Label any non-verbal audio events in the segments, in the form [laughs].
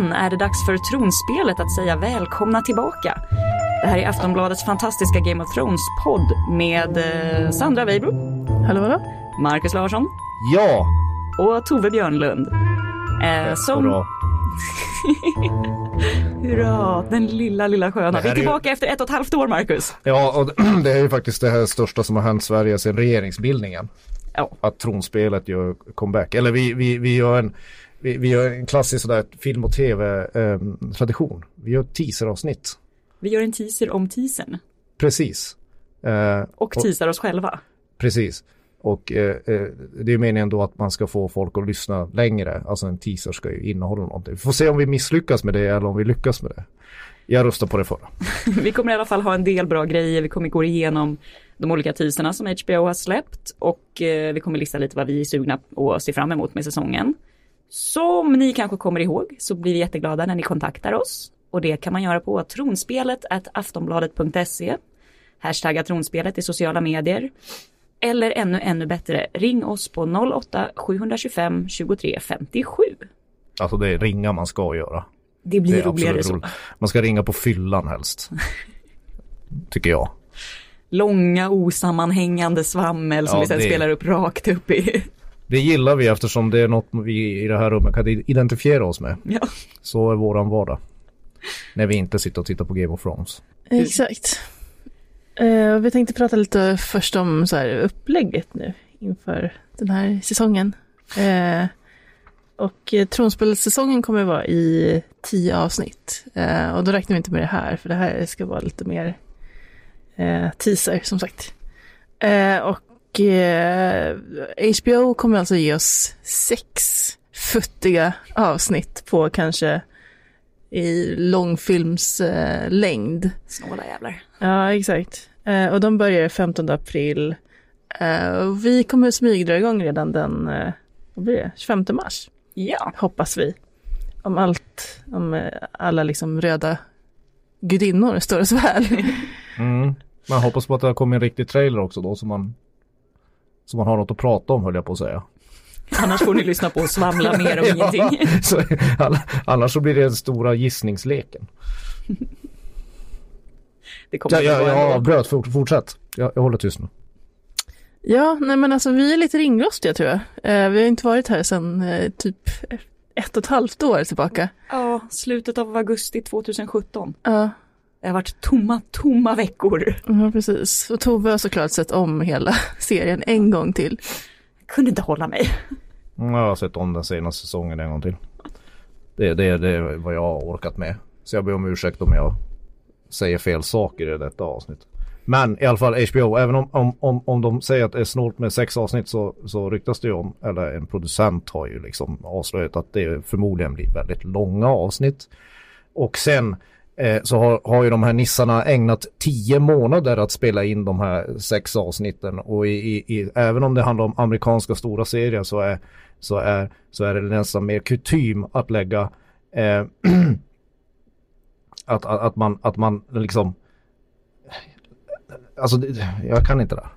igen är det dags för tronspelet att säga välkomna tillbaka. Det här är Aftonbladets fantastiska Game of Thrones-podd med eh, Sandra Weibro. Hallå, hallå? Marcus Larsson. Ja! Och Tove Björnlund. Eh, som... Bra. [laughs] Hurra, den lilla, lilla sköna. Vi är är ju- tillbaka efter ett och ett halvt år, Marcus. Ja, och [clears throat] det är ju faktiskt det här största som har hänt Sverige sedan regeringsbildningen. Ja. Att tronspelet gör comeback. Eller vi, vi, vi gör en vi, vi gör en klassisk sådär film och tv-tradition. vi gör teaseravsnitt. Vi gör en teaser om teasern. Precis. Eh, Och teasar oss själva. Precis. Och eh, eh, det är meningen då att man ska få folk att lyssna längre. Alltså en teaser ska ju innehålla någonting. Vi får se om vi misslyckas med det eller om vi lyckas med det. Jag röstar på det förra. [laughs] Vi kommer i alla fall ha en del bra grejer. Vi kommer gå igenom de olika teaserna som HBO har släppt och eh, vi kommer lista lite vad vi är sugna och ser fram emot med säsongen. Som ni kanske kommer ihåg så blir vi jätteglada när ni kontaktar oss och det kan man göra på tronspelet aftonbladet.se hashtagga tronspelet i sociala medier eller ännu ännu bättre ring oss på 08 725 23 57. Alltså det är ringa man ska göra. Det Det blir är roligare så. roligt. Man ska ringa på fyllan helst. [laughs] Tycker jag. Långa osammanhängande svammel som Ja, vi sen det- spelar upp rakt upp i. Det gillar vi eftersom det är något vi i det här rummet kan identifiera oss med. Ja. Så är våran vardag. När vi inte sitter och tittar på Game of Thrones. Exakt. Eh, vi tänkte prata lite först om så här, upplägget nu inför den här säsongen. Eh, och eh, tronspelssäsongen kommer vara i tio avsnitt. Eh, och då räknar vi inte med det här, för det här ska vara lite mer eh, teaser som sagt. Eh, och eh, HBO kommer alltså ge oss sex futtiga avsnitt på kanske i långfilms eh. Snåla jävlar. Ja, exakt. Eh, och de börjar 15 april. Eh, och vi kommer smygdra igång redan den, eh, vad blir det, 25 mars, Ja. hoppas vi. Om allt, om eh, alla liksom röda gudinnor står oss väl. Mm. Man hoppas på att det har kommit en riktig trailer också då så man så man har något att prata om höll jag på att säga. Annars får ni lyssna på och svamla mer om [laughs] ingenting. [laughs] så, annars så blir det den stora gissningsleken. Det kommer Ja, att jag, avbröt, Fort- fortsätt. Jag, jag håller tyst nu. ja, nej men alltså vi är lite ringrostiga tror jag. Eh, vi har inte varit här sedan eh, typ ett och ett halvt år tillbaka. Ja, slutet av augusti 2017. Ja, Det har varit tomma, tomma veckor. ja, precis. Och Tove har såklart sett om hela [laughs] serien en gång till. Jag kunde inte hålla mig. Mm, Jag har sett om den senaste säsongen en gång till. Det, det, det är vad jag har orkat med. Så jag ber om ursäkt om jag säger fel saker i detta avsnitt. Men i alla fall HBO, även om, om, om, om de säger att det är snålt med sex avsnitt så, så ryktas det ju om, eller en producent har ju liksom avslöjat att det förmodligen blir väldigt långa avsnitt. Och sen Eh, så har, har ju de här nissarna ägnat tio månader att spela in de här sex avsnitten och i, i, i, även om det handlar om amerikanska stora serier så är, så är, så är det nästan mer kutym att lägga eh, [clears throat] att, att, att, man, att man liksom Alltså jag kan inte det.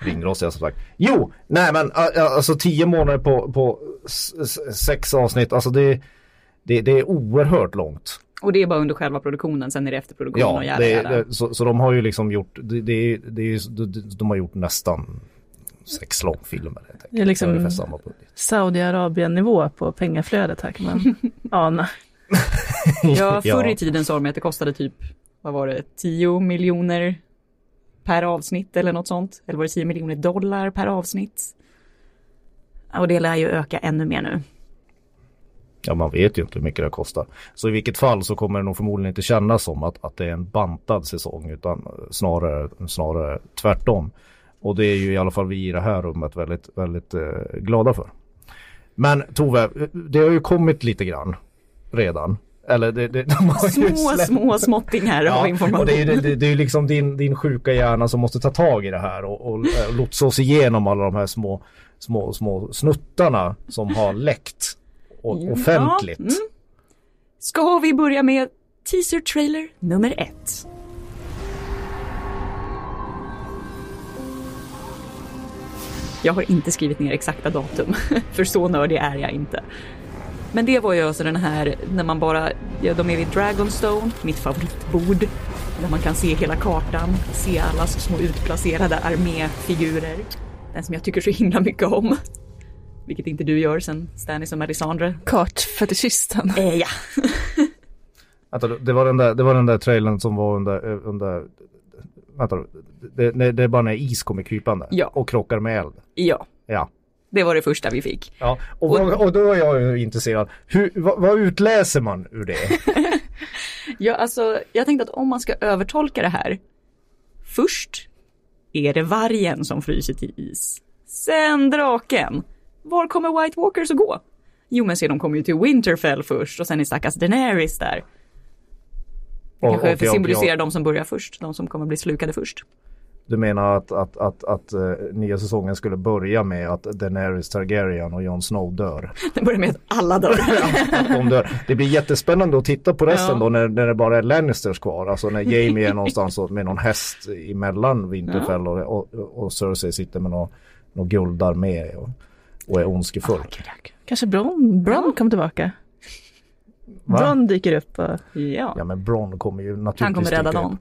[laughs] Ringrostig som sagt. Jo, nej men alltså tio månader på, på sex avsnitt, alltså det, det, det är oerhört långt. Och det är bara under själva produktionen, sen är det efterproduktion Ja, och jävla det, jävla. det, så, så de har ju liksom gjort, det, det, det, de, de har gjort nästan sex långfilmer. Det är liksom-. Saudiarabien-nivå på pengaflödet här kan man [laughs] ana. [laughs] Ja, förr i tiden sa de att det kostade typ, vad var det, 10 miljoner per avsnitt eller något sånt. Eller var det 10 miljoner dollar per avsnitt? Och det lär ju öka ännu mer nu. Ja, man vet ju inte hur mycket det kostar. Så i vilket fall så kommer det nog förmodligen inte kännas som att, att det är en bantad säsong utan snarare, snarare tvärtom. Och det är ju i alla fall vi i det här rummet väldigt, väldigt eh, glada för. Men Tove, det har ju kommit lite grann redan. Eller det, det, [laughs] de Små, små småttingar av Ja, information. och det är ju det, det är liksom din, din sjuka hjärna som måste ta tag i det här och, och eh, lotsa oss igenom alla de här små, små, små snuttarna som har läckt offentligt. Ja, mm. Ska vi börja med teaser trailer nummer ett. Jag har inte skrivit ner exakta datum, [laughs] för så nördig är jag inte. Men det var ju alltså den här när man bara, ja, de är vid Dragonstone, mitt favoritbord, där man kan se hela kartan, se alla små utplacerade arméfigurer. Den som jag tycker så himla mycket om. Vilket inte du gör sen Stannis och Melisandre. Kartfetischisten. Eh, ja. [laughs] Vänta, det var den där, det var den där trailern som var under, under vänta, det, det, det är bara när is kommer krypande Ja. och krockar med eld. ja, Ja. det var det första vi fick. Ja, och, vad- och då är jag ju intresserad. Hur, vad, vad utläser man ur det? [laughs] Ja, alltså, jag tänkte att om man ska övertolka det här. Först är det vargen som fryser till is. Sen draken. Var kommer White Walkers att gå? Jo, men se, de kommer ju till Winterfell först och sen är stackars Daenerys där. Det Och- kanske och jag- symboliserar de som börjar först, de som kommer bli slukade först. Du menar att, att, att, att eh, nya säsongen skulle börja med att Daenerys Targaryen och Jon Snow dör? [laughs] Det börjar med att alla dör. [laughs] Att de dör. Det blir jättespännande att titta på resten Ja. då när, när det bara är Lannisters kvar. Alltså när Jamie är någonstans och- med någon häst emellan Winterfell och, och, och Cersei sitter med någon, någon guldarmé och, och är ondskefull. Kanske Bron, Bron kommer tillbaka. Va? Bron dyker upp och... Ja, Ja men Bron kommer ju naturligtvis han kommer rädda dem.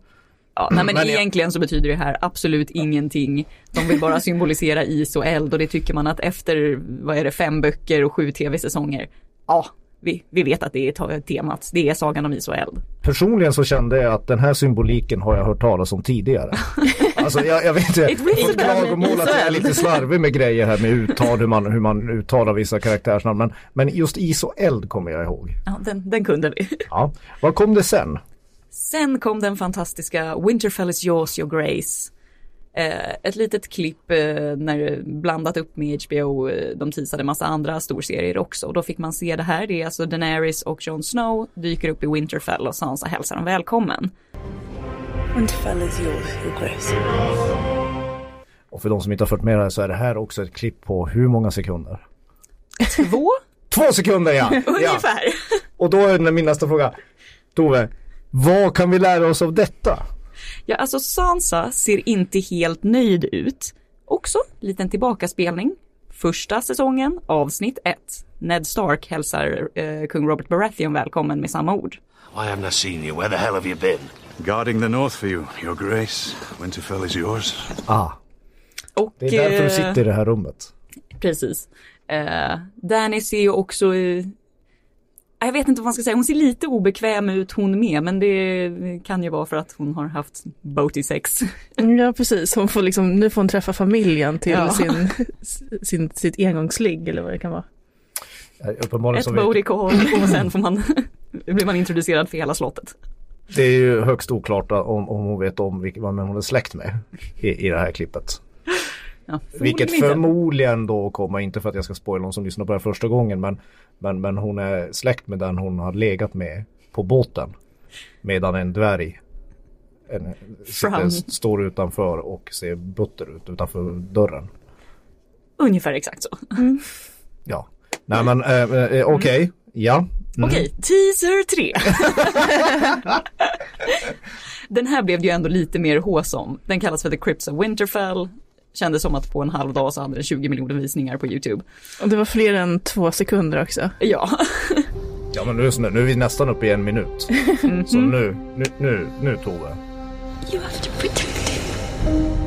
Ja, nej, men, Men jag- egentligen så betyder det här absolut ingenting. De vill bara symbolisera is och eld och det tycker man att efter, vad är det, fem böcker och sju tv-säsonger, ja, vi, vi vet att det är temat. Det är sagan om is och eld. Personligen så kände jag att den här symboliken har jag hört talas om tidigare. [laughs] Alltså jag, jag vet inte, bell. klagomål att jag är lite slarvig med grejer här med uttal, hur man, hur man uttalar vissa karaktärsnamn. Men, men just is och eld kommer jag ihåg. Ja, den, den kunde vi. Ja. Vad kom det sen? Sen kom den fantastiska Winterfell is yours, your grace. Eh, ett litet klipp eh, när blandat upp med HBO, eh, de teasade massa andra storserier också. Och då fick man se det här, det är alltså Daenerys och Jon Snow dyker upp i Winterfell och Sansa hälsar dem välkommen. Winterfell is yours, your grace. Och för de som inte har fått med det så är det här också ett klipp på hur många sekunder? Två [laughs] Två sekunder ja! [laughs] ja. ungefär. Och då är min nästa fråga. Tove, vad kan vi lära oss av detta? Ja, alltså Sansa ser inte helt nöjd ut. Också liten tillbakaspelning. Första säsongen, avsnitt 1. Ned Stark hälsar eh, kung Robert Baratheon välkommen med samma ord. Why haven't I seen you? Where the hell have you been? Guarding the north for you, your grace. Winterfell is yours. Ah, Och, det är därför du eh, sitter i det här rummet. Precis. Eh, Danny ser ju också, eh, jag vet inte vad man ska säga, hon ser lite obekväm ut hon med, men det kan ju vara för att hon har haft boaty sex. Ja, precis. Hon får liksom, nu får hon träffa familjen till Ja. sin, sin, sitt engångsligg eller vad det kan vara. Uppenbarligen Ett booty call och sen får man, blir man introducerad för hela slottet. det är ju högst oklart om, om hon vet om vilka, vem hon är släkt med i, i det här klippet. Ja, Vilket förmodligen inte. förmodligen då kommer, inte för att jag ska spoila någon som lyssnar på det här första gången, men, men, men hon är släkt med den hon har legat med på båten. Medan en dvärg en, sitter, står utanför och ser butter ut utanför dörren. Ungefär exakt så. Ja, nej men eh, eh, okej, ja. Mm. Okej, teaser 3. [laughs] Den här blev det ju ändå lite mer håsom. Den kallas för The Crips of Winterfell. Kändes som att på en halv dag så hade den 20 miljoner visningar på YouTube. Och det var fler än två sekunder också. Ja, [laughs] Ja men nu, nu är vi nästan uppe i en minut. Så nu, nu, nu, nu Tove. You have to protect him.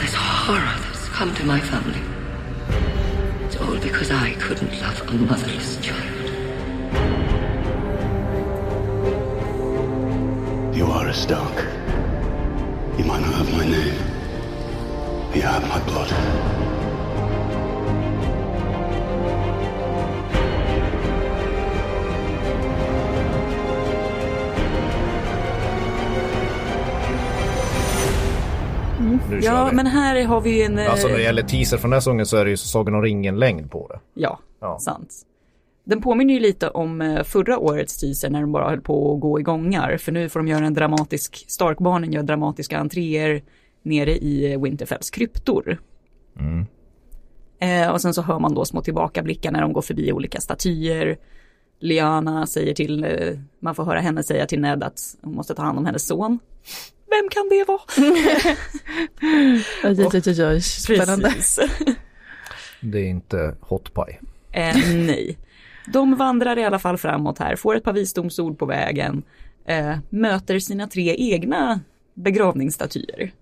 This horror that's come to my family. Because I couldn't love a motherless child. You are a Stark. You might not have my name. but You have my blood. Nu kör ja vi. men här har vi en... eh, Alltså när det gäller teaser från den här säsongen så är det ju Sagan om ringen-längd på det. Ja, Ja. sant. Den påminner ju lite om eh, förra årets teaser när de bara höll på att gå i gångar. För nu får de göra en dramatisk, Starkbarnen gör dramatiska entréer nere i eh, Winterfells kryptor. Eh, och sen så hör man då små tillbakablickar när de går förbi olika statyer. Liana säger till, man får höra henne säga till Ned att hon måste ta hand om hennes son. Vem kan det vara? Oj, oj, oj, oj, oj. Spännande. Precis. Det är inte hot pie. Eh, nej. De vandrar i alla fall framåt här, får ett par visdomsord på vägen, eh, möter sina tre egna begravningsstatyer.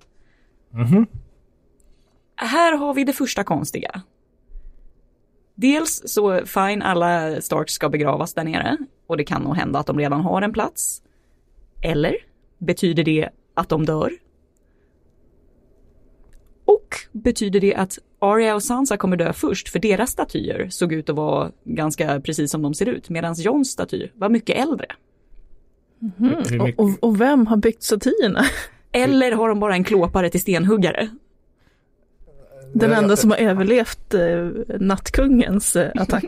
Här har vi det första konstiga. Dels så fine, alla Starks ska begravas där nere och det kan nog hända att de redan har en plats. Eller betyder det att de dör? Och betyder det att Arya och Sansa kommer dö först för deras statyer såg ut att vara ganska precis som de ser ut medan Johns staty var mycket äldre. Hur Och, mycket, och, och vem har byggt statyerna? [laughs] Eller har de bara en klåpare till stenhuggare? Den enda som har överlevt eh, nattkungens eh, attack.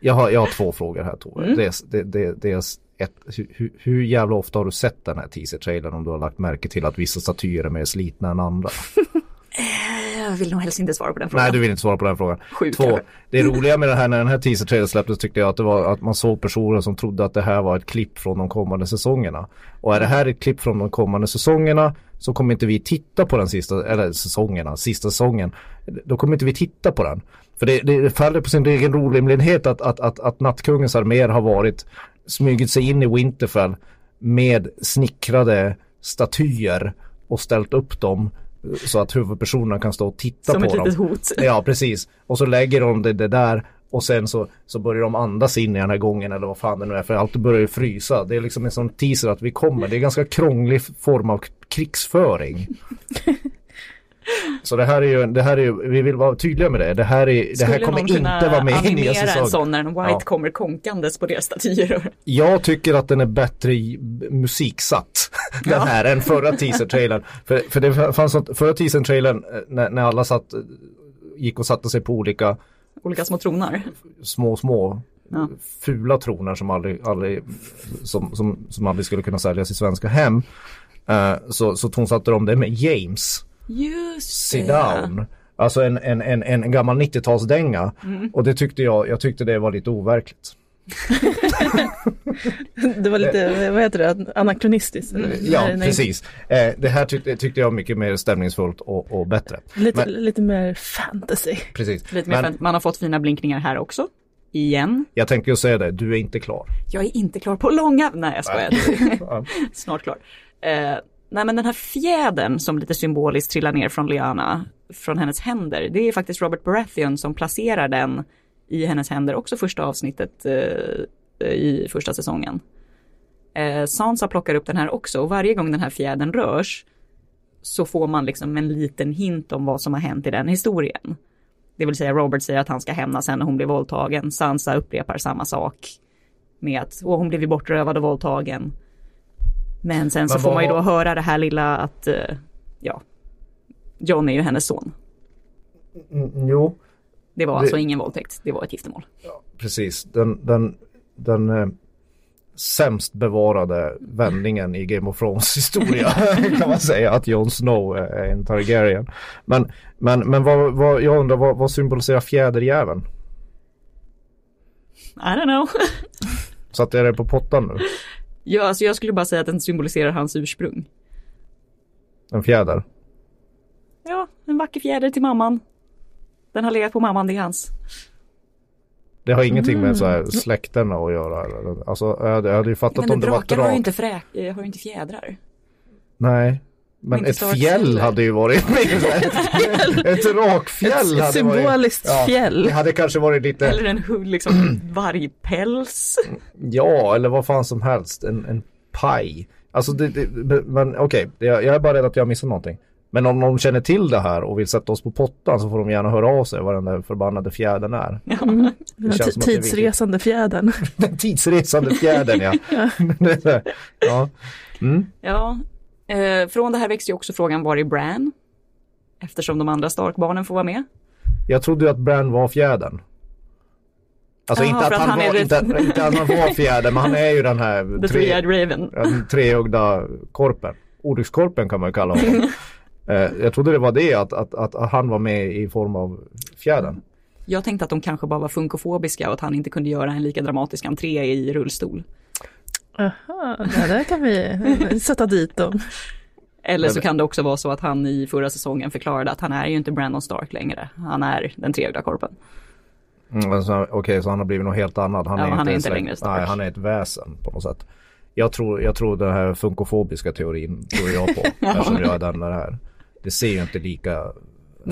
jag, har, jag har två frågor här Tove. Mm. Dels, det, det, dels ett, hur, hur- jävla ofta har du sett den här teaser-trailern om du har lagt märke till att vissa statyer är mer slitna än andra? [laughs] Jag vill nog helst inte svara på den frågan. Nej, du vill inte svara på den frågan. Sju Två, det [laughs] roliga med det här när den här teaser-trailern släpptes tyckte jag att det var att man såg personer som trodde att det här var ett klipp från de kommande säsongerna. Och är det här ett klipp från de kommande säsongerna så kommer inte vi titta på den sista, eller säsongerna, sista säsongen. Då kommer inte vi titta på den. För det, det faller på sin egen orimlighet att, att, att, att Nattkungens arméer har varit smugit sig in i Winterfell med snickrade statyer och ställt upp dem så att huvudpersonerna kan stå och titta Som på ett dem. litet hot. Ja, precis. Och så lägger de det, det där och sen så, så börjar de andas in i den här gången eller vad fan det nu är för allt börjar ju frysa. Det är liksom en sån teaser att vi kommer. Det är en ganska krånglig form av krigsföring. [laughs] så det här är ju, det här är ju, vi vill vara tydliga med det. Det här, är, det här kommer inte vara med i nya animera en säsong. sån när en White Ja. kommer konkandes på deras statyer? Jag tycker att den är bättre musiksatt den här än förra teaser-trailern. För, för det fanns sånt, förra teaser-trailern eh, när, när alla satt, gick och satte sig på olika Olika små tronar. små, små Ja. fula troner som aldrig, aldrig, som, som, som aldrig skulle kunna säljas i svenska hem. Eh, så, så tonsatte de det med James, Just Sit down. Alltså en, en, en, en gammal 90-talsdänga. Mm. Och det tyckte jag, jag tyckte det var lite overkligt. [laughs] Det var lite, vad heter det, anakronistiskt. eller? Ja, Nej, nej. precis. Eh, det här tyckte, tyckte jag mycket mer stämningsfullt och, och bättre. Lite, Men- lite mer fantasy. Precis. Lite mer Men fan- man har fått fina blinkningar här också. Igen. jag tänkte ju säga det, du är inte klar. Jag är inte klar på långa... Nej, jag skojar. Ja. [laughs] Snart klar. Nej, men den här fjädern som lite symboliskt trillar ner från Liana, från hennes händer, det är faktiskt Robert Baratheon som placerar den i hennes händer, också första avsnittet eh, i första säsongen. Eh, Sansa plockar upp den här också och varje gång den här fjädern rörs så får man liksom en liten hint om vad som har hänt i den historien. Det vill säga Robert säger att han ska hämnas henne när hon blir våldtagen. Sansa upprepar samma sak med att hon blev bortrövad och våldtagen. Men sen så Men får man ju då höra det här lilla att, eh, ja, John är ju hennes son. Mm, jo, Det var Det- alltså ingen våldtäkt, det var ett giftermål. precis. Den, den, den eh, sämst bevarade vändningen i Game of Thrones historia [laughs] kan man säga att Jon Snow är en Targaryen. Men, men, men vad, vad, jag undrar vad, vad symboliserar fjäderjäveln? I don't know. Att är det på pottan nu? [laughs] ja, alltså jag skulle bara säga att den symboliserar hans ursprung. En fjäder? Ja, en vacker fjäder till mamman. Den har legat på mamman, det är hans. Det har ingenting Mm. med så här släkterna att göra. Alltså jag hade, jag hade ju fattat Men om det var drakar har ju drak. inte, eh, har ju inte fjädrar. Nej. Men ett fjäll hade ju varit [laughs] Ett [laughs] rakfjäll Ett hade varit symboliskt fjäll. Det hade kanske varit lite Eller en liksom [clears throat] vargpäls. Ja, eller vad fan som helst. En, en paj. Alltså det, det men okej, jag, jag är bara rädd att jag missar någonting. Men om de känner till det här och vill sätta oss på pottan så får de gärna höra av sig vad den där förbannade fjädern är. Ja. [laughs] Den tidsresande fjädern. Den tidsresande fjädern ja. ja. Mm. Ja, eh, från det här växte ju också frågan var är Bran? Eftersom de andra Stark-barnen får vara med. Jag trodde ju att Bran var fjädern. Alltså Jaha, inte, att han han var, inte, inte att han var fjäder, men han är ju den här [laughs] The Three-Eyed Raven. den treögda korpen. Olyckskorpen kan man ju kalla honom. [laughs] Eh, jag trodde det var det att, att, att, att han var med i form av fjädern. Jag tänkte att de kanske bara var funkofobiska och att han inte kunde göra en lika dramatisk entré i rullstol. Aha, ja, där kan vi [laughs] sätta dit dem. Eller så kan det också vara så att han i förra säsongen förklarade att han är ju inte Brandon Stark längre. Han är den treögda korpen. Mm, alltså, Okej, så han har blivit något helt annat. Han Ja, är han är inte längre- Stark. Nej, han är ett väsen på något sätt. Jag tror, jag tror den här funkofobiska teorin tror jag på. [laughs] Eftersom jag är den där här. Det ser ju inte lika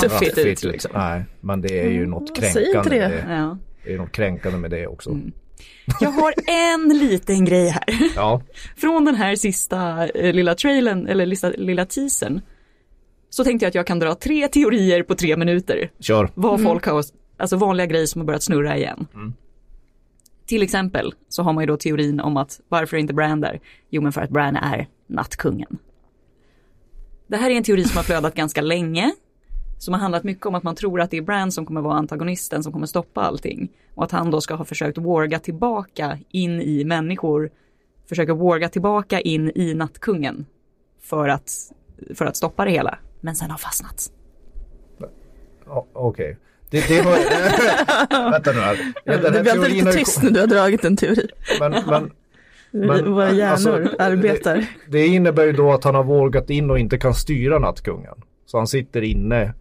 Tuffigt ut, liksom. Nej, men det är ju något säg inte kränkande. det. det. Ja. Det är något kränkande med det också. Mm. Jag har en liten grej här. Ja, Från den här sista eh, lilla trailern, eller lilla, lilla teasern. Så tänkte jag att jag kan dra tre teorier på tre minuter. kör. Vad folk har, alltså vanliga grejer som har börjat snurra igen. Till exempel så har man ju då teorin om att varför är inte Bran där? Jo men för att Bran är nattkungen. Det här är en teori som har flödat [laughs] ganska länge. Som har handlat mycket om att man tror att det är Bran som kommer vara antagonisten som kommer stoppa allting. Och att han då ska ha försökt warga tillbaka in i människor. Försöka warga tillbaka in i nattkungen. För att, för att stoppa det hela. Men sen har fastnat. Ja, Okej. Det, det var... [laughs] Vänta nu här. Ja, Det blir alltid lite tyst när du har dragit en teori. Men, men [laughs] Men, Våra hjärnor alltså, arbetar. Det, det innebär ju då att han har vågat in och inte kan styra nattkungen. Så han sitter inne.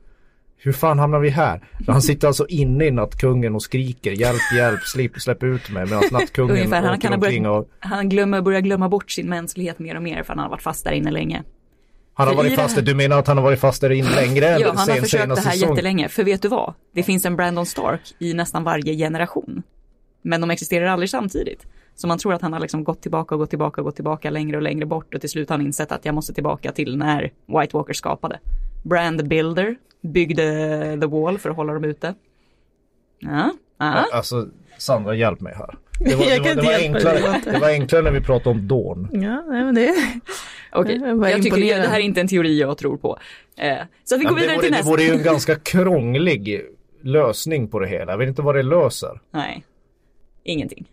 Hur fan hamnar vi här? [laughs] Han sitter alltså inne i nattkungen och skriker hjälp, hjälp, släpp, släpp ut mig medan nattkungen Ungefär, han kan börjat, och han glömmer, börjar glömma bort sin mänsklighet mer och mer för han har varit fast där inne länge. han har varit fast här-. Du menar att han har varit fast där in längre än Ja, han har sen försökt det här säsong? jättelänge, för vet du vad? Det finns en Brandon Stark i nästan varje generation. Men de existerar aldrig samtidigt. Så man tror att han har liksom gått tillbaka och gått tillbaka och gått tillbaka längre och längre bort och till slut har han insett att jag måste tillbaka till när White Walker skapade. Brand Builder byggde The Wall för att hålla dem ute. Ja, ja. Alltså Sandra hjälp mig här. [laughs] Det var, det det enklare, Lotta. det var enklare när vi pratade om Dawn. Ja, nej men det Okej, Jag jag tycker det här är inte en teori jag tror på. Eh, så att vi går det, vidare till det nästa. vore ju en ganska krånglig lösning på det hela. Jag vet inte vad det löser. Nej, ingenting.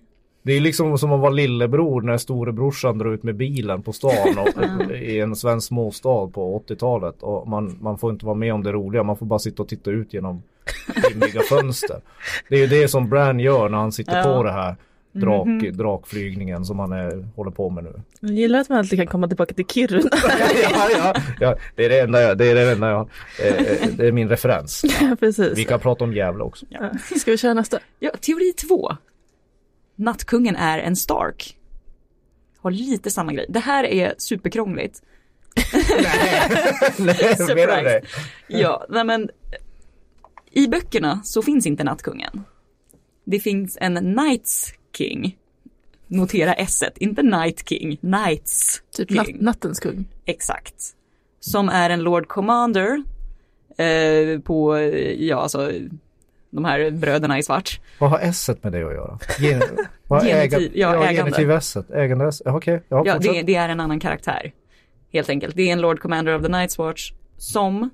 Det är liksom som att vara lillebror när storebrorsan drar ut med bilen på stan och, [laughs] i en svensk småstad på 80-talet och man, man får inte vara med om det roliga, man får bara sitta och titta ut genom [laughs] dimmiga fönster. Det är ju det som Bran gör när han sitter Ja. på det här drak, Mhm. drakflygningen som han är, håller på med nu. Jag gillar att man alltid kan komma tillbaka till Kiruna. [laughs] ja, ja, ja, det är det enda jag, det är det enda jag, eh, eh, det är min referens. Ja, precis. Vi kan prata om Gävle också. Ja. Ska vi köra nästa? Ja, teori två. Nattkungen är en Stark. Har lite samma grej. Det här är superkrångligt. Nej, [laughs] det. Ja, nej men i böckerna så finns inte Nattkungen. Det finns en Knights King. Notera s inte Night King, Knights Typ King. nat nattens kung. Exakt. Som är en Lord Commander eh, på, ja alltså, de här bröderna i svart. Vad har S med det att göra? Gen, vad har Genitiv- äga- ja, ägande. S. Ägande S. Ja, Okej, ja, Ja, fortsätt. det, det är en annan karaktär. Helt enkelt. Det är en Lord Commander of the Night's Watch som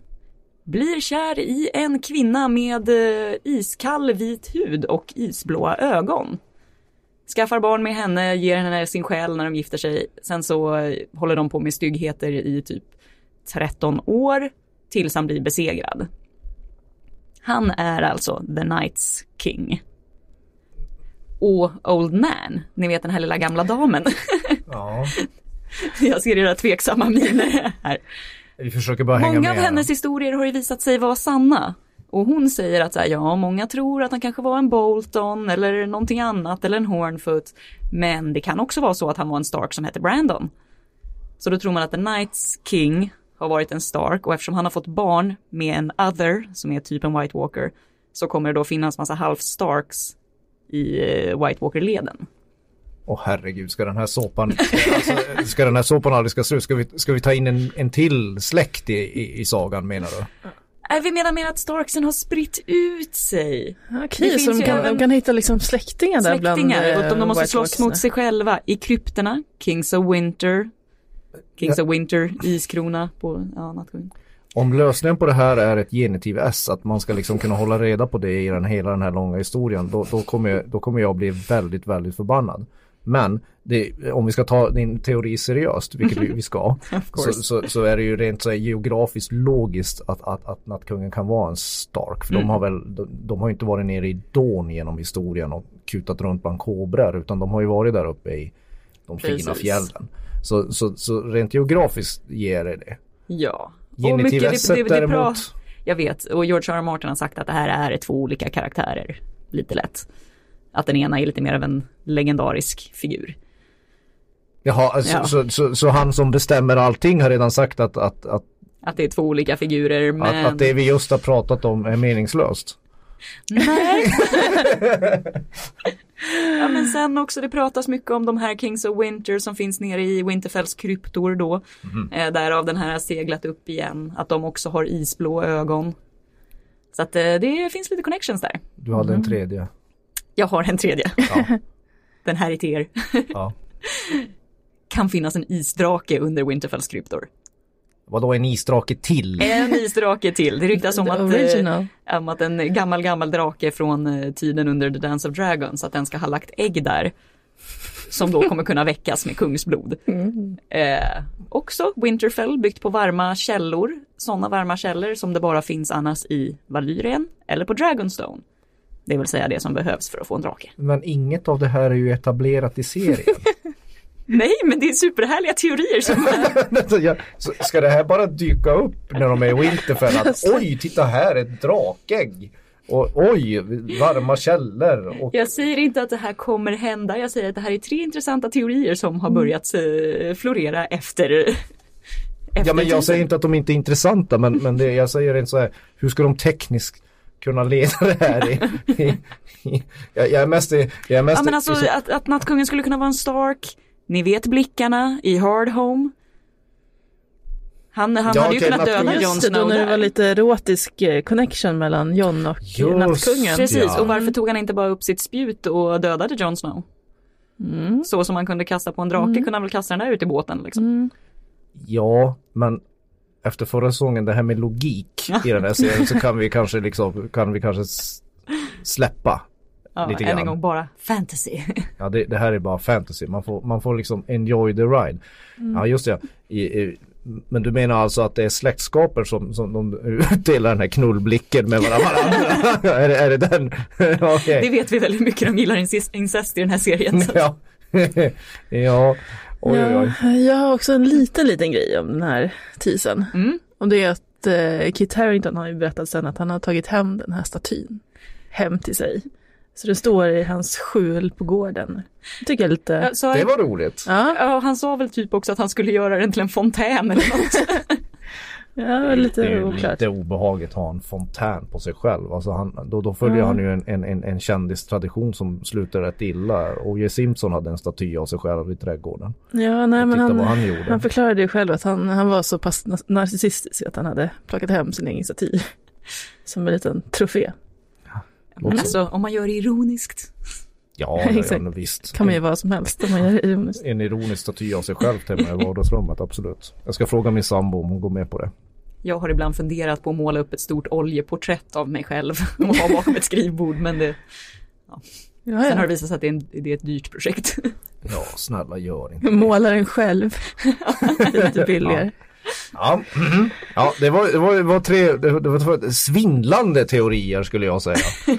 blir kär i en kvinna med eh, iskall vit hud och isblåa ögon. Skaffar barn med henne, ger henne sin själ när de gifter sig. Sen så eh, håller de på med styggheter i typ 13 år tills han blir besegrad. Han är alltså The Night's King. Och Old Man, ni vet den här lilla gamla damen. [laughs] Ja, Jag ser era tveksamma miner här. vi försöker bara hänga Många med. av här. hennes historier har ju visat sig vara sanna. Och hon säger att så här, ja, många tror att han kanske var en Bolton eller någonting annat eller en Hornfoot. Men det kan också vara så att han var en Stark som hette Brandon. Så då tror man att The Night's King har varit en Stark och eftersom han har fått barn med en Other som är typ en White Walker så kommer det då finnas massa half Starks i eh, White Walker-leden. Åh herregud, ska den här såpan, alltså, ska den här såpan aldrig ska slut? Ska vi, ska vi ta in en, en till släkt i, i, i sagan menar du? Nej, vi menar mer att Starksen har spritt ut sig. Okej, så de kan, även de kan hitta liksom släktingar där bland Släktingar, eh, och de, de måste White slåss mot sig själva i krypterna. Kings of Winter. Kings of Winter, iskrona på ja, nattkungen. Om lösningen på det här är ett genitiv S, att man ska liksom kunna hålla reda på det i den, hela den här långa historien, då, då, kommer jag, då kommer jag bli väldigt, väldigt förbannad. Men det, om vi ska ta din teori seriöst, vilket vi, vi ska, [laughs] så, så, så är det ju rent så geografiskt logiskt att, att, att nattkungen kan vara en Stark. För de har väl, de, de har inte varit nere i Dawn genom historien och kutat runt bland kobrar utan de har ju varit där uppe i de fina Precis. fjällen. Så, så, så rent geografiskt ger det det. Ja. Genitivässet däremot. Jag vet, och George R. R. Martin har sagt att det här är två olika karaktärer. Lite lätt. Att den ena är lite mer av en legendarisk figur. Jaha, alltså, Ja. så, så, så han som bestämmer allting har redan sagt att, att, att, Att det är två olika figurer men... att, att det vi just har pratat om är meningslöst. Nej. [laughs] [laughs] ja men sen också det pratas mycket om de här Kings of Winter som finns nere i Winterfells kryptor då. Eh, därav den här seglat upp igen. Att de också har isblå ögon. Så att eh, det finns lite connections där. Du hade en tredje. Jag har en tredje. Ja. [laughs] Den här är till er. Ja. [laughs] Kan finnas en isdrake under Winterfells kryptor. Vadå en isdrake till? En isdrake till. Det ryktas om att, eh, om att en gammal, gammal drake från eh, tiden under The Dance of Dragons, att den ska ha lagt ägg där. Som då kommer kunna väckas med kungsblod. Eh, också Winterfell byggt på varma källor. Sådana varma källor som det bara finns annars i Valyrien eller på Dragonstone. Det vill säga det som behövs för att få en drake. Men inget av det här är ju etablerat i serien. Nej, men det är superhärliga teorier som [laughs] Så jag- så ska det här bara dyka upp när de är i Winterfell? Att, oj, titta här, ett drakägg! Och oj, varma källor. Och, Jag säger inte att det här kommer hända, jag säger att det här är tre intressanta teorier som har börjat eh, florera efter, ja, men jag säger inte att de inte är intressanta, men, men det, jag säger inte så här, hur ska de tekniskt kunna leda det här? I, i, i, jag, jag är mest i, jag är mest Ja men alltså i, att, att nattkungen skulle kunna vara en Stark, ni vet blickarna i Hard Home. Han, han Ja, hade ju kunnat döda Jon det, då Snow när det var lite erotisk eh, connection mellan John och Just. Nattkungen. Precis, Ja. och varför tog han inte bara upp sitt spjut och dödade Jon Snow? Mm. Så som man kunde kasta på en drake kunde han väl kasta den där ut i båten liksom. Mm. Ja, men efter förra säsongen, det här med logik i den här [laughs] serien så kan vi kanske liksom, kan vi kanske släppa. Ja, Lite än en grann. gång bara fantasy. Ja, det, det här är bara fantasy. Man får, man får liksom enjoy the ride. Ja, just det. I, i, men du menar alltså att det är släktskaper som, som de utdelar den här knullblicken med varandra? [laughs] är, det, är det den? [laughs] Okej. Det vet vi väldigt mycket, de gillar incest- i den här serien. Ja. [laughs] ja. Oj, oj, oj. Ja, jag har också en liten, liten grej om den här teasern. Mm. Och det är att eh, Kit Harington har ju berättat sen att han har tagit hem den här statyn hem till sig. Så det står i hans skjul på gården. Det tycker jag lite... Ja, så, Det var roligt. Ja, ja, han sa väl typ också att han skulle göra den till en fontän eller något. [laughs] ja Det är lite ju oklart. lite obehagligt att ha en fontän på sig själv. Alltså han, då, då följer Ja. han ju en, en, en, en kändistradition som slutar rätt illa. O.J. Simpson hade en staty av sig själv i trädgården. Ja, nej, men han, han gjorde. han förklarade ju själv att han, han var så pass na- narcissistisk att han hade plockat hem sin egen staty. [laughs] Som en liten trofé. Men alltså om man gör det ironiskt. Ja, det [laughs] Exakt. är visst. Kan man ju vara som helst om man gör det ironiskt. En ironisk staty av sig själv hemma i vardagsrummet, absolut. Jag ska fråga min sambo om hon går med på det. Jag har ibland funderat på att måla upp ett stort oljeporträtt av mig själv [laughs] och ha bakom ett skrivbord men det, Ja, sen har det ja. visat sig att det är, en, det är ett dyrt projekt. Ja, snälla gör inte. Målaren själv. [laughs] lite billigare. Ja, mhm. ja det, var, det, var, det var tre det var, det var svindlande teorier skulle jag säga.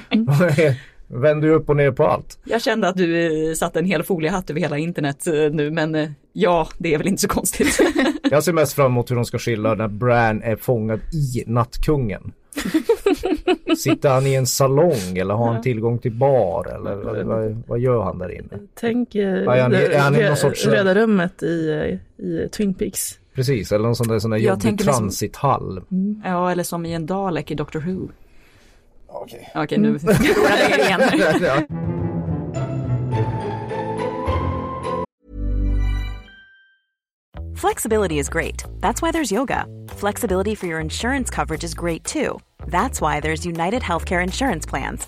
[laughs] Vänder ju upp och ner på allt. Jag kände att du eh, satte en hel foliehatt över hela internet eh, nu men eh, ja, det är väl inte så konstigt. [laughs] Jag ser mest fram emot hur de ska skilja när Bran är fångad i Nattkungen. [laughs] Sitter han i en salong eller har han tillgång till bar eller vad, vad, vad gör han där inne? Tänk är han- är han i någon sorts- röda rummet i, i Twin Peaks. Precis, eller någon sån där, sån där Jag jobbig liksom- transithall. ja, eller som i en Dalek i Doctor Who. Okej. Okej, nu [laughs] förlorade jag er igen. [laughs] Ja. Flexibility is great. That's why there's yoga. Flexibility for your insurance coverage is great too. That's why there's United Healthcare Insurance Plans.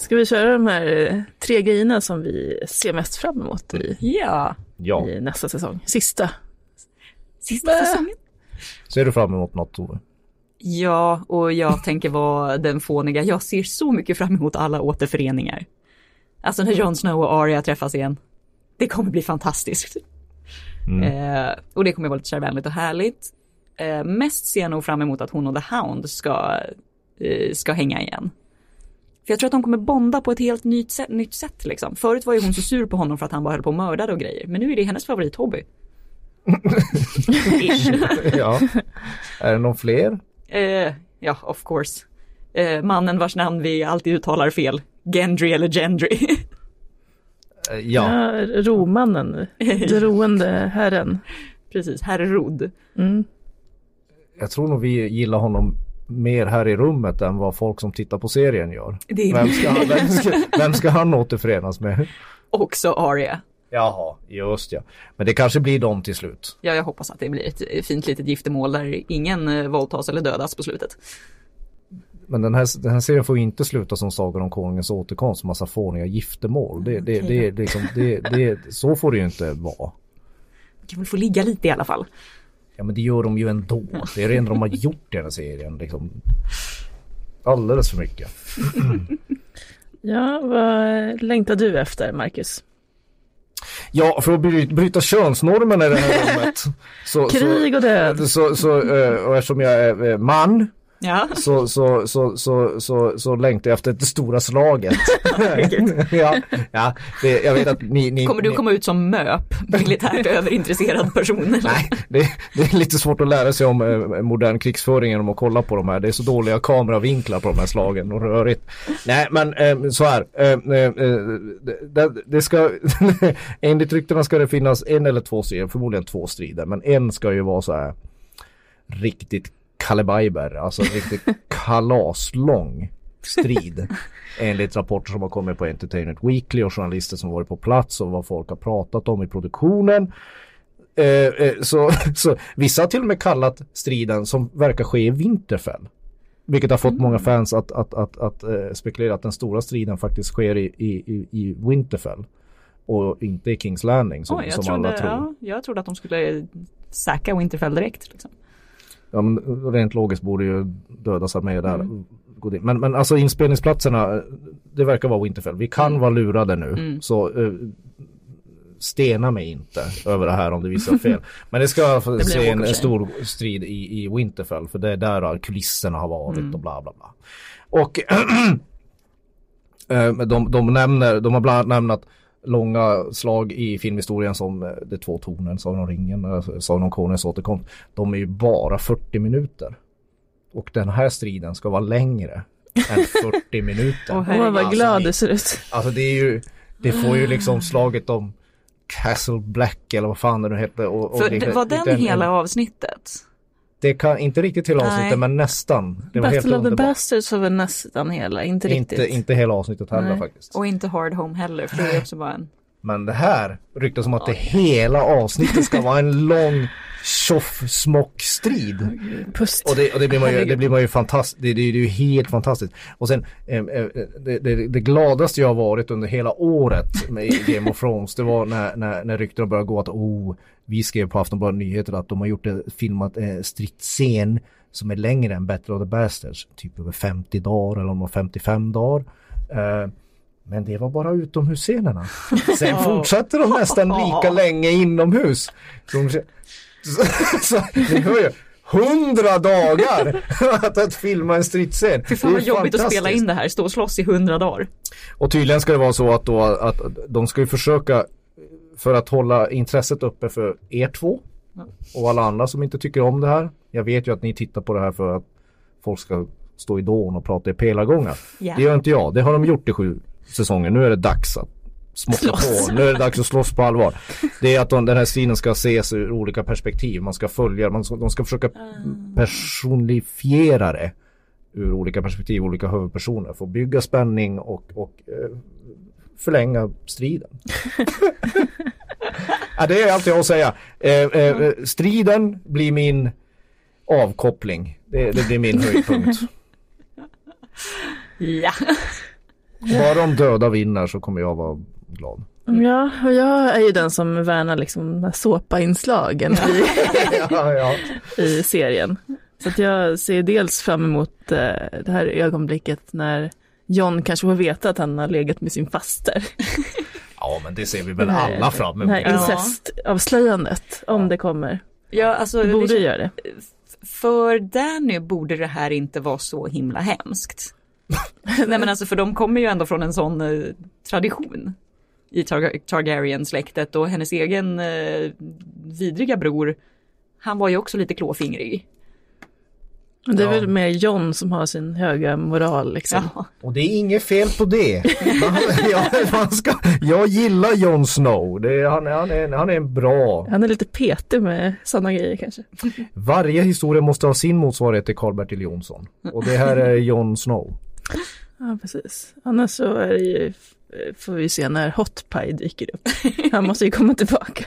Ska vi köra de här eh, tre grejerna som vi ser mest fram emot i, Ja, Ja, i nästa säsong? Sista. sista säsongen. ser du fram emot något Tove? Ja, och jag [laughs] tänker vara den fåniga. Jag ser så mycket fram emot alla återföreningar. Alltså när Jon Snow och Arya träffas igen. Det kommer bli fantastiskt. Eh, och det kommer vara lite kärvänligt och härligt. Eh, mest ser jag nog fram emot att hon och The Hound ska, eh, ska hänga igen. För jag tror att de kommer bonda på ett helt nytt sätt, nytt sätt liksom. Förut var ju hon så sur på honom för att han bara höll på och mördade och grejer. Men nu är det hennes favorithobby. [laughs] Ja. Är det någon fler? Eh, ja, of course. Eh, mannen vars namn vi alltid uttalar fel. Gendry eller Gendry. Eh, Ja. Ja, romannen, [laughs] droende herren. Precis, herr Rod. Mm. Jag tror nog vi gillar honom mer här i rummet än vad folk som tittar på serien gör. Det Vem ska, han- vem ska, vem ska han återförenas med? också Arya. Jaha, just ja. Men det kanske blir dem till slut. Ja, jag hoppas att det blir ett fint litet giftermål där ingen eh, våldtas eller dödas på slutet. Men den här, den här serien får inte sluta som Sagan om Konungens återkomst, massa fåniga giftermål. Det, det, det, det, liksom, det, det, så får det ju inte vara. Vi kan väl få ligga lite i alla fall. Ja men det gör de ju ändå. Det är det enda de har gjort i den här serien. Liksom. Alldeles för mycket. Ja, vad längtar du efter, Marcus? Ja, för att bry- bryta könsnormen i det här [laughs] rummet. Så, Krig och död. Så, så, så, eh, och eftersom jag är eh, man Ja, så, så, så, så, så, så längtar jag efter det stora slaget. [laughs] [laughs] Ja, ja det, jag vet att ni... ni kommer du ni, komma ut som MÖP, militärt överintresserad person? Eller? Nej, det, det är lite svårt att lära sig om eh, modern krigsföring genom att kolla på de här. Det är så dåliga kameravinklar på de här slagen och rörigt. Nej, men eh, så här. Eh, det, det ska, [laughs] enligt ryktena ska det finnas en eller två strider, förmodligen två strider, men en ska ju vara så här riktigt kalibaiber, alltså riktigt [laughs] kalaslång strid. Enligt rapporter som har kommit på Entertainment Weekly och journalister som varit på plats och vad folk har pratat om i produktionen. Eh, eh, så, så vissa har till och med kallat striden som verkar ske i Winterfell. Vilket har fått många fans att, att, att, att eh, spekulera att den stora striden faktiskt sker i, i, i- Winterfell. Och inte i Kings Landing som, jag, som alla trodde, tror. ja, jag trodde att de skulle säkra Winterfell direkt. Liksom. Ja, men rent logiskt borde ju dödas armé där. gå dit. Men, men alltså inspelningsplatserna, det verkar vara Winterfell. Vi kan vara lurade nu. Så eh, stena mig inte över det här om det visar fel. [laughs] Men det ska blir se en, en stor strid i, i Winterfell. För det är där kulisserna har varit och bla bla bla. Och [clears throat] eh, de, de nämner, de har bland annat nämnt långa slag i filmhistorien som eh, De två tornen, Sagan om ringen, eh, Sagan om konungens återkomst. De är ju bara 40 minuter. Och den här striden ska vara längre än [laughs] 40 minuter. Åh, herregud. vad glad du ser ut. Alltså det är ju, det får ju liksom slaget om Castle Black eller vad fan det nu heter. Och, och det, var den lite en- hela avsnittet? Det kan, inte riktigt hela Nej. avsnittet men nästan. Det var helt Battle of the. Bastards var väl nästan hela, inte riktigt. Inte, inte hela avsnittet heller Nej. faktiskt. Och inte Hard Home heller, för det är också bara en... Men det här ryktas som att det hela avsnittet ska vara en lång tjoff-smock-strid. Och det, och det blir man ju, det blir man ju fantastiskt, det, det, det är ju helt fantastiskt. Och sen eh, eh, det, det, det gladaste jag har varit under hela året med Game of Thrones det var när, när, när ryktena började gå att oh, vi skrev på Aftonbladet Nyheter att de har gjort en filmat eh, stridsscen som är längre än Battle of the Bastards, typ över 50 dagar eller om det var 55 dagar. Eh, men det var bara utomhusscenerna. [laughs] Sen fortsatte de nästan lika länge inomhus. De, så, så, hör ju, hundra dagar att, att filma en stridsscen. Fy fan Det vad jobbigt att spela in det här, stå och slåss i hundra dagar. Och tydligen ska det vara så att då att de ska ju försöka för att hålla intresset uppe för er två och alla andra som inte tycker om det här. Jag vet ju att ni tittar på det här för att folk ska stå i dån och prata i pelargångar. Ja. Det gör inte jag. Det har de gjort i sju säsonger. Nu är det dags att smocka på. Nu är det dags att slåss på allvar. Det är att de, den här striden ska ses ur olika perspektiv. Man ska följa, man ska, de ska försöka personifiera det ur olika perspektiv, olika huvudpersoner får bygga spänning och, och eh, förlänga striden. [laughs] ja, det är allt jag har att säga. Eh, eh, striden blir min avkoppling. Det, det blir min höjdpunkt. [laughs] Ja. Bara om döda vinner så kommer jag vara glad. Ja, och jag är ju den som värnar liksom såpainslagen i, [laughs] ja, ja. i serien. Så att jag ser dels fram emot eh, det här ögonblicket när John kanske får veta att han har legat med sin faster. ja, men det ser vi väl här- alla fram Det här emot. incestavslöjandet, om det kommer. Ja, alltså, Det borde det- göra det. För Danny borde det här inte vara så himla hemskt. [laughs] Nej men alltså för de kommer ju ändå från en sån eh, tradition i Tar- Targaryen-släktet och hennes egen eh, vidriga bror, han var ju också lite klåfingrig. Men Det är Ja. väl mer John som har sin höga moral liksom. Ja. Och det är inget fel på det. Man, [laughs] ja, man ska, jag gillar Jon Snow. Det är, han, är- han, är, han är en bra. Han är lite petig med sådana grejer kanske. Varje historia måste ha sin motsvarighet till Karl-Bertil Jonsson. Och det här är Jon Snow. Ja, precis. Annars så är det ju, får vi se när Hot Pie dyker upp. Han måste ju komma tillbaka.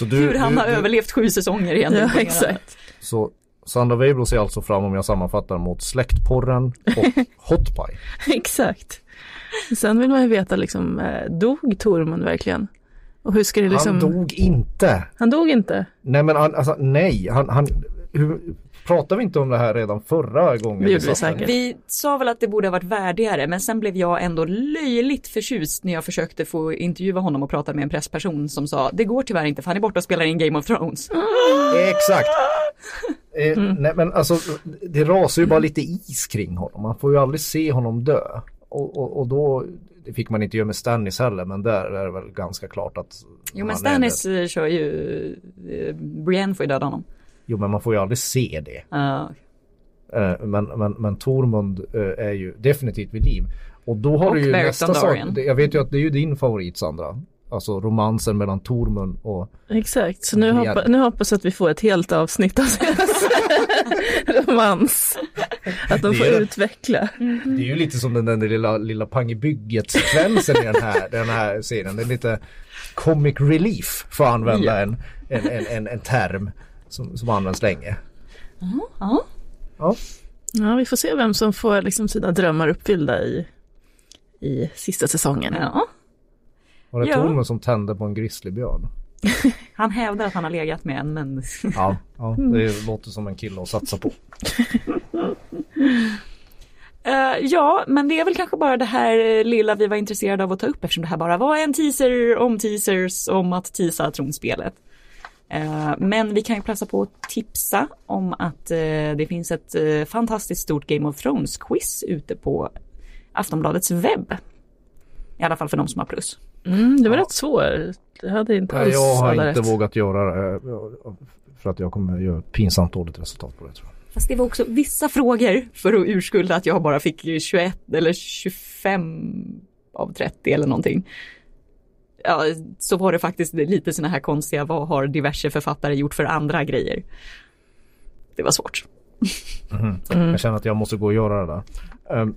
Du, Hur han du, har du, överlevt sju säsonger igen. Ja, exakt. Så Sandra Weibro ser alltså fram om jag sammanfattar mot släktporren och [laughs] Hot Pie. Exakt. Sen vill man ju veta liksom, eh, dog Tormund verkligen? Och hur ska det liksom... Han dog inte. Han dog inte? Nej men han, alltså, nej. Han, han, hur, pratade vi inte om det här redan förra gången? Det vi säkert. Vi sa väl att det borde ha varit värdigare men sen blev jag ändå löjligt förtjust när jag försökte få intervjua honom och prata med en pressperson som sa det går tyvärr inte för han är borta och spelar in Game of Thrones. [laughs] Exakt. Eh, nej men alltså det rasar ju bara lite is kring honom. Man får ju aldrig se honom dö. Och, och, och då, det fick man inte göra med Stannis heller men där är det väl ganska klart att Jo men Stannis eh, kör ju, eh, Brienne får ju döda honom. Jo men man får ju aldrig se det. Ja. Eh, men, men, men Tormund eh, är ju definitivt vid liv. Och då har Och du ju nästa sak. Jag vet ju att det är ju din favorit Sandra. Alltså romansen mellan Tormund och Exakt, så nu, hoppa, nu hoppas jag att vi får ett helt avsnitt av deras [laughs] romans. Att de Det får det. utveckla. Det är ju lite som den där lilla, lilla pang i bygget-sekvensen i den här, [laughs] den här serien. Det är lite comic relief för att använda en, en, en, en, en term som, som används länge. Ja. Ja. Ja, vi får se vem som får liksom sina drömmar uppfyllda i, i sista säsongen. ja. Var det Ja. Tormund som tände på en grizzlybjörn? [laughs] Han hävdar att han har legat med en men Ja, ja, det låter som en kille att satsa på. [laughs] Eh, ja, men det är väl kanske bara det här eh, lilla vi var intresserade av att ta upp eftersom det här bara var en teaser om teasers om att teasa tronspelet. Eh, men vi kan ju passa på att tipsa om att eh, det finns ett eh, fantastiskt stort Game of Thrones-quiz ute på Aftonbladets webb. I alla fall för de som har plus. Mm, det var rätt svårt. Jag hade inte Nej, alls jag har inte rätt. vågat göra det. För att jag kommer göra ett pinsamt dåligt resultat på det tror jag. Fast det var också vissa frågor för att urskulda att jag bara fick 21 eller 25 av 30 eller någonting. Ja, så var det faktiskt lite såna här konstiga, vad har diverse författare gjort för andra grejer? Det var svårt. [laughs] Jag känner att jag måste gå och göra det där. Ehm,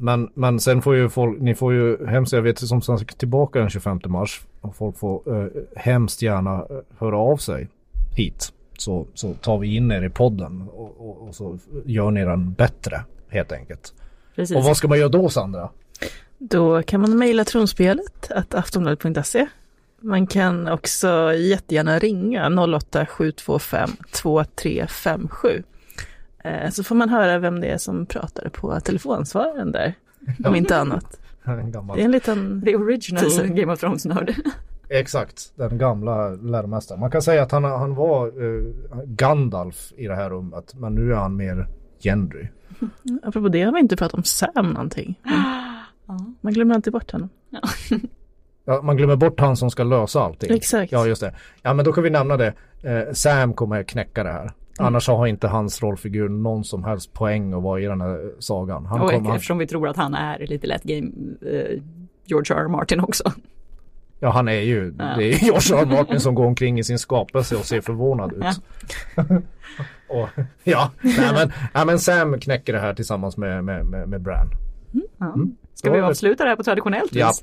Men, men sen får ju folk, ni får ju hemskt, jag vet som sagt tillbaka den 25 mars och folk får eh, hemskt gärna eh, höra av sig hit. Så, så tar vi in er i podden och, och, och så gör ni den bättre helt enkelt. Precis. Och vad ska man göra då Sandra? Då kan man mejla tronspelet att aftonbladet.se. Man kan också jättegärna ringa 08 725 2357. Eh, Så får man höra vem det är som pratar på telefonsvararen där, om inte [laughs] annat. En gammal, Det är en liten... The original Teaser. Game of Thrones-nörd. [laughs] Exakt, den gamla läromästaren. Man kan säga att han, han var eh, Gandalf i det här rummet men nu är han mer Gendry. [laughs] Apropå det har vi inte pratat om Sam någonting. [gasps] Man glömmer alltid bort honom. Ja. ja, man glömmer bort han som ska lösa allting. Exakt. Ja, just det. Ja, men då kan vi nämna det. Eh, Sam kommer knäcka det här. Mm. Annars har inte hans rollfigur någon som helst poäng att vara i den här sagan. Han och kommer, eftersom han... vi tror att han är lite lätt game, eh, George R. R. Martin också. Ja, han är ju, ja. det är George R. R. Martin som går omkring i sin skapelse och ser förvånad ut. Ja. [laughs] och, ja, nej men, nej men, Sam knäcker det här tillsammans med, med, med, med Bran. Mm. Mm. Ska vi avsluta det här på traditionellt vis? Japp.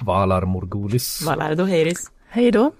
Valar Morgulis. Valar Doheiris. Hej då.